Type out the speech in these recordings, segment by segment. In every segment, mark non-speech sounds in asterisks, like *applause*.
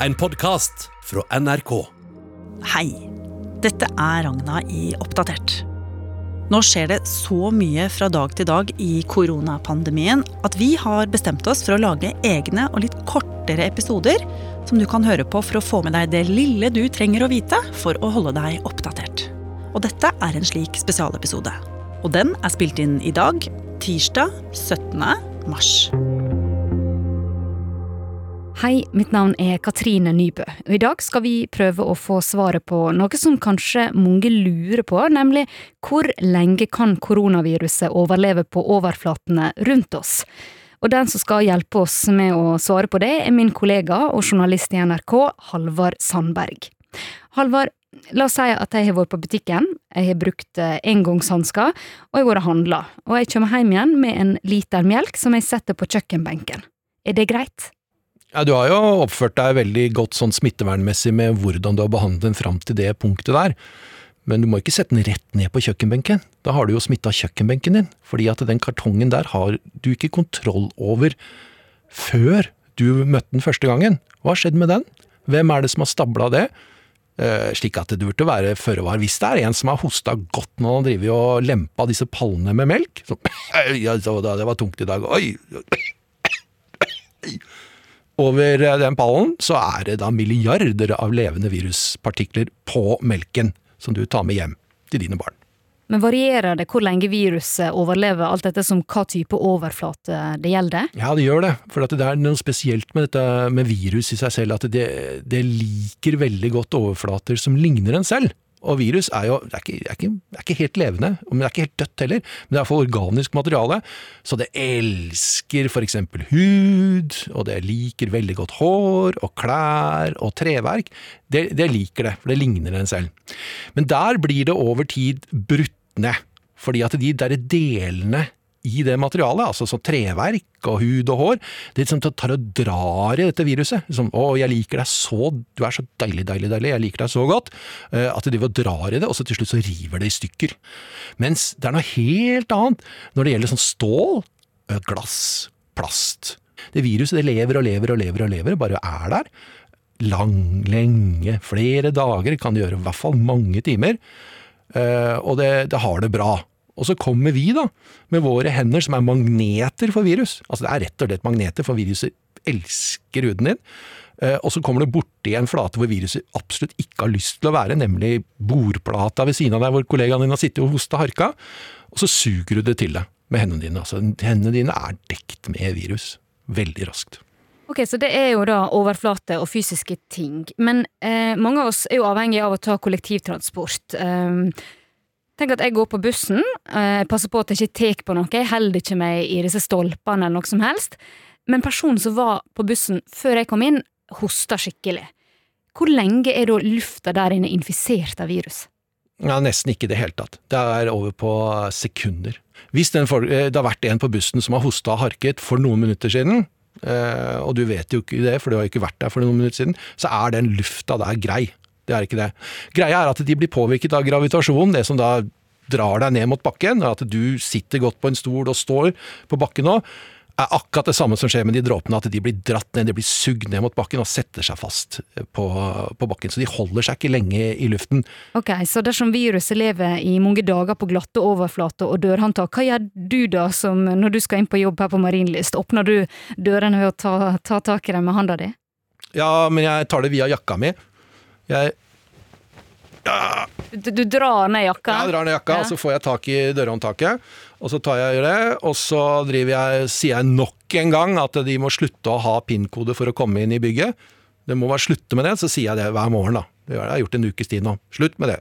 En podkast fra NRK. Hei, dette er Ragna i Oppdatert. Nå skjer det så mye fra dag til dag i koronapandemien at vi har bestemt oss for å lage egne og litt kortere episoder som du kan høre på for å få med deg det lille du trenger å vite for å holde deg oppdatert. Og dette er en slik spesialepisode. Og den er spilt inn i dag, tirsdag 17. mars. Hei, mitt navn er Katrine Nybø, og i dag skal vi prøve å få svaret på noe som kanskje mange lurer på, nemlig hvor lenge kan koronaviruset overleve på overflatene rundt oss? Og den som skal hjelpe oss med å svare på det, er min kollega og journalist i NRK, Halvard Sandberg. Halvard, la oss si at jeg har vært på butikken, jeg har brukt engangshansker, og jeg har vært og handla, og jeg kommer hjem igjen med en liter melk som jeg setter på kjøkkenbenken. Er det greit? Ja, Du har jo oppført deg veldig godt sånn smittevernmessig med hvordan du har behandlet den fram til det punktet der. Men du må ikke sette den rett ned på kjøkkenbenken. Da har du jo smitta kjøkkenbenken din. Fordi at den kartongen der har du ikke kontroll over før du møtte den første gangen. Hva har skjedd med den? Hvem er det som har stabla det? Eh, slik at det burde være føre var. Hvis det er en som har hosta godt når han driver og lempa disse pallene med melk så, *clears throat* ja, Det var tungt i dag. Oi! Over den pallen så er det da milliarder av levende viruspartikler på melken som du tar med hjem til dine barn. Men varierer det hvor lenge viruset overlever, alt dette som hva type overflate det gjelder? Ja, det gjør det. For det er noe spesielt med dette med virus i seg selv, at det, det liker veldig godt overflater som ligner en selv. Og virus er jo det er, ikke, det, er ikke, det er ikke, helt levende, men det er ikke helt dødt heller. Men det er iallfall organisk materiale, så det elsker eksempel hud, og det liker veldig godt hår og klær og treverk. Det, det liker det, for det ligner en selv. Men der blir det over tid brutt ned, fordi at de der delene i det materialet, altså sånn treverk og hud og hår, det liksom tar og drar i dette viruset. Liksom, 'Å, jeg liker deg så Du er så deilig, deilig, deilig. Jeg liker deg så godt.' Uh, at de drar i det, og så til slutt så river det i stykker. Mens det er noe helt annet når det gjelder sånn stål, uh, glass, plast. Det viruset det lever og lever og lever og lever, bare er der. Lang, lenge, flere dager, kan det gjøre i hvert fall mange timer. Uh, og det, det har det bra. Og så kommer vi, da, med våre hender som er magneter for virus. Altså det er rett og slett magneter, for viruset elsker huden din. Eh, og så kommer du borti en flate hvor viruset absolutt ikke har lyst til å være, nemlig bordplata ved siden av deg hvor kollegaen din har sittet og hosta harka. Og så suger du det til deg med hendene dine. Altså, hendene dine er dekt med virus. Veldig raskt. Ok, Så det er jo da overflate og fysiske ting. Men eh, mange av oss er jo avhengig av å ta kollektivtransport. Eh, Tenk at jeg går på bussen, eh, passer på at jeg ikke tar på noe, jeg holder ikke meg i disse stolpene eller noe som helst. Men personen som var på bussen før jeg kom inn, hosta skikkelig. Hvor lenge er da lufta der inne infisert av virus? Ja, Nesten ikke i det hele tatt. Det er over på sekunder. Hvis den, eh, det har vært en på bussen som har hosta og harket for noen minutter siden, eh, og du vet jo ikke det, for du har ikke vært der for noen minutter siden, så er den lufta der grei. Det er ikke det. Greia er at de blir påvirket av gravitasjon, det som da drar deg ned mot bakken. At du sitter godt på en stol og står på bakken nå, er akkurat det samme som skjer med de dråpene. At de blir dratt ned, de blir sugd ned mot bakken og setter seg fast på, på, bakken. Så de holder seg ikke lenge i luften. Ok, Så dersom viruset lever i mange dager på glatte overflater og dørhåndtak, hva gjør du da som når du skal inn på jobb her på Marienlyst? Åpner du dørene ved å ta, ta tak i dem med hånda di? Ja, men jeg tar det via jakka mi. Jeg ja. du, du, drar ned jakka? Ja, jeg drar ned jakka, ja. og så får jeg tak i dørhåndtaket. Og så tar jeg det, og så jeg, sier jeg nok en gang at de må slutte å ha PIN-kode for å komme inn i bygget. Det må bare slutte med det. Så sier jeg det hver morgen, da. Det har jeg gjort en ukes tid nå. Slutt med det.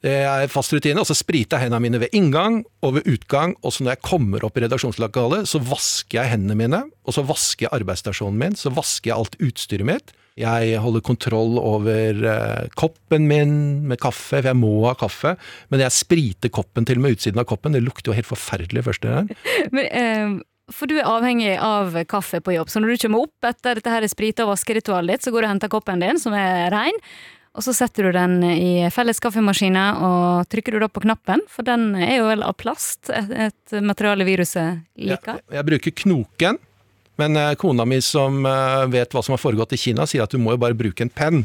Det er fast rutine. Og så spriter jeg hendene mine ved inngang og ved utgang. Og så når jeg kommer opp i redaksjonslokalet, så vasker jeg hendene mine. Og så vasker jeg arbeidsstasjonen min. Så vasker jeg alt utstyret mitt. Jeg holder kontroll over uh, koppen min med kaffe, for jeg må ha kaffe. Men jeg spriter koppen til og med utsiden av koppen. Det lukter jo helt forferdelig først. *laughs* Men, uh, for du er avhengig av kaffe på jobb, så når du kommer opp etter dette her sprite- og vaskeritualet ditt, så går du og henter koppen din, som er rein. Og så setter du den i felles kaffemaskiner, og trykker du da på knappen, for den er jo vel av plast, et, materiale viruset liker? Ja, jeg bruker knoken Men eh, kona mi som eh, vet hva som har foregått i Kina, sier at du må jo bare bruke en penn.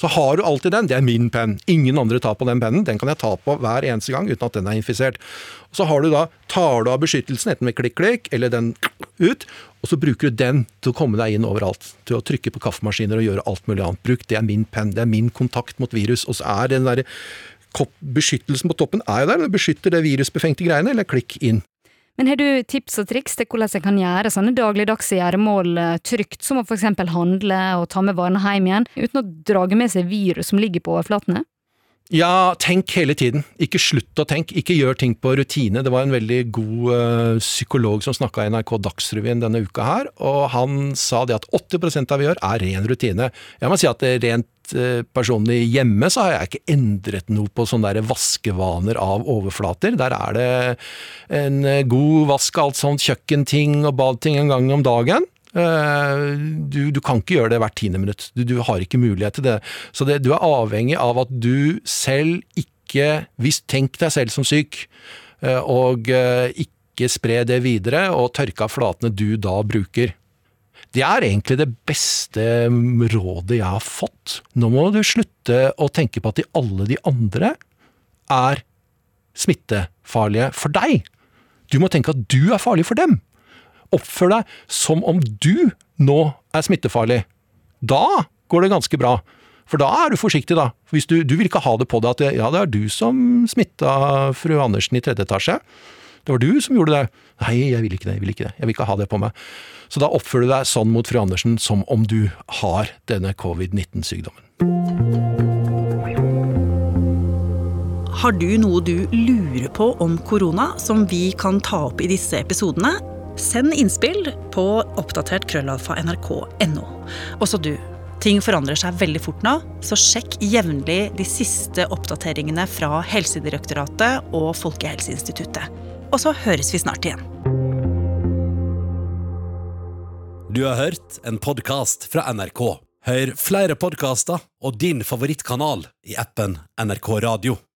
Så har du alltid den. Det er min penn. Ingen andre tar på den pennen. Den kan jeg ta på hver eneste gang uten at den er infisert. Så har du da, tar du av beskyttelsen, enten med klikk-klikk eller den ut, og så bruker du den til å komme deg inn overalt. Til å trykke på kaffemaskiner og gjøre alt mulig annet. Bruk, det er min penn. Det er min kontakt mot virus. Og så er den der beskyttelsen på toppen er jo der. Den beskytter det virusbefengte greiene, eller klikk inn. Men har du tips og triks til hvordan jeg kan gjøre sånne dagligdagse gjøremål eh, trygt, som å eksempel handle og ta med varene hjem igjen, uten å drage med seg virus som ligger på overflatene? Ja, tenk hele tiden. Ikke slutt å tenke. Ikke gjør ting på rutine. Det var en veldig god uh, psykolog som snakka i NRK Dagsrevyen denne uka her, og han sa det at 80% av det vi gjør er ren rutine. Jeg må si at det rent Eh, personlig hjemme så har jeg ikke endret noe på sånne der vaskevaner av overflater. Der er det en eh, god vask av alt sånt kjøkkenting og badting en gang om dagen. Eh, du, du, kan ikke gjøre det hvert tiende minutt. Du, du, har ikke mulighet til det. Så det, du er avhengig av at du selv ikke Hvis tenk deg selv som syk, og ikke spre det videre, og tørke av flatene du da bruker. Det er egentlig det beste rådet jeg har fått. Nå må du slutte å tenke på at de, alle de andre er smittefarlige for deg. Du må tenke at du er farlig for dem. Oppfør deg som om du nå er smittefarlig. Da går det ganske bra. For da er du forsiktig, da. Hvis du, du vil ikke ha det på deg at det, ja, det er du som smitta fru Andersen i tredje etasje. Det var du som gjorde det. Nei, jeg vil ikke det, jeg vil ikke det. Jeg vil ikke ha det på meg. Så da oppfører du deg sånn mot fru Andersen som om du har denne covid-19-sykdommen. Har du noe du lurer på om korona som vi kan ta opp i disse episodene? Send innspill på oppdatert krøllalfa nrk.no. Også du. Ting forandrer seg veldig fort nå, så sjekk jevnlig de siste oppdateringene fra Helsedirektoratet og Folkehelseinstituttet og så høres vi snart igjen. Du har hørt en podkast fra NRK. Hør flere podkaster og din favorittkanal i appen NRK Radio.